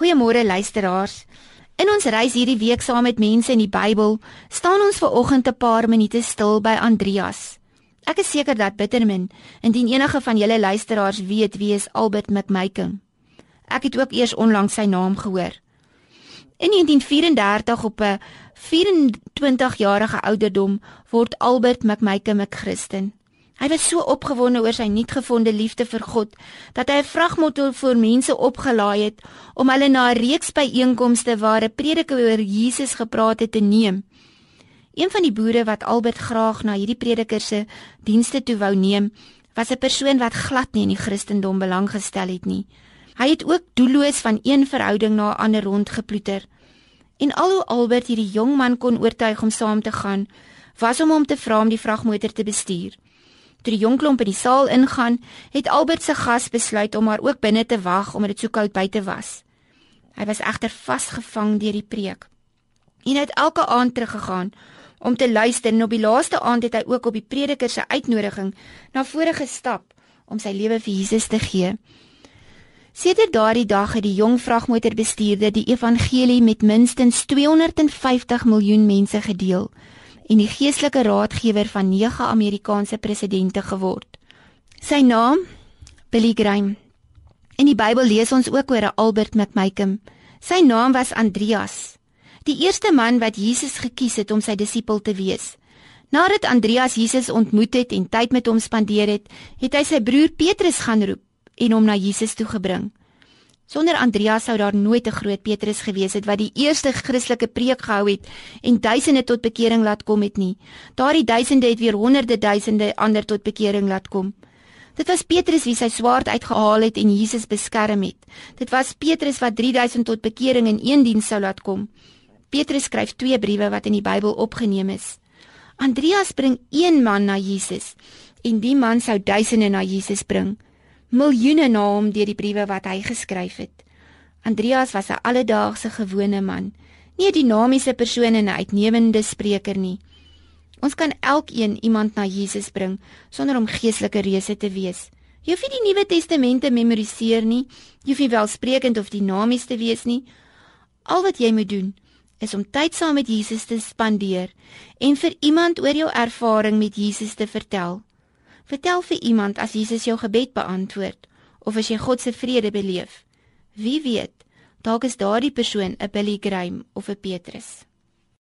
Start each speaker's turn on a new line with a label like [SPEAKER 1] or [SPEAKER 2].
[SPEAKER 1] Goeiemôre luisteraars. In ons reis hierdie week saam met mense in die Bybel, staan ons ver oggend 'n paar minute stil by Andreas. Ek is seker dat Bittermin, indien enige van julle luisteraars weet wie is Albert McMaken. Ek het ook eers onlangs sy naam gehoor. In 1934 op 'n 24 jarige ouderdom word Albert McMaken 'n Christen. Hy was so opgewonde oor sy nuutgevonde liefde vir God dat hy 'n vragmotor vir mense opgelaai het om hulle na 'n reeks byeenkomste waar 'n prediker oor Jesus gepraat het te neem. Een van die boere wat Albert graag na hierdie prediker se dienste toe wou neem, was 'n persoon wat glad nie in die Christendom belang gestel het nie. Hy het ook doelloos van een verhouding na 'n ander rondgeploeter. En al hoe Albert hierdie jong man kon oortuig om saam te gaan, was om hom te vra om die vragmotor te bestuur. Toe die jong klomp in die saal ingaan, het Albert se gas besluit om maar ook binne te wag omdat dit so koud buite was. Hy was egter vasgevang deur die preek. En hy het elke aand teruggegaan om te luister en op die laaste aand het hy ook op die prediker se uitnodiging na vore gestap om sy lewe vir Jesus te gee. Sedert daardie dag het die jong vragmotorbestuurder die evangelie met minstens 250 miljoen mense gedeel en die geestelike raadgewer van 9 Amerikaanse presidente geword. Sy naam Billy Graham. In die Bybel lees ons ook oor 'n Albert McMaken. Sy naam was Andreas, die eerste man wat Jesus gekies het om sy disipel te wees. Nadat Andreas Jesus ontmoet het en tyd met hom spandeer het, het hy sy broer Petrus gaan roep en hom na Jesus toe gebring. Sonder Andreas sou daar nooit 'n groot Petrus gewees het wat die eerste Christelike preek gehou het en duisende tot bekering laat kom het nie. Daardie duisende het weer honderde duisende ander tot bekering laat kom. Dit was Petrus wie sy swaard uitgehaal het en Jesus beskerm het. Dit was Petrus wat 3000 tot bekering in een diens sou laat kom. Petrus skryf twee briewe wat in die Bybel opgeneem is. Andreas bring een man na Jesus en die man sou duisende na Jesus bring miljoene na hom deur die briewe wat hy geskryf het. Andreas was 'n alledaagse gewone man, nie 'n dinamiese persoon en 'n uitnemende spreker nie. Ons kan elkeen iemand na Jesus bring sonder om geestelike reuse te wees. Jy hoef nie die Nuwe Testament te memoriseer nie, jy hoef nie welsprekend of dinamies te wees nie. Al wat jy moet doen is om tyd saam met Jesus te spandeer en vir iemand oor jou ervaring met Jesus te vertel. Vertel vir iemand as Jesus jou gebed beantwoord of as jy God se vrede beleef. Wie weet, dalk is daardie persoon 'n Billy Graham of 'n Petrus.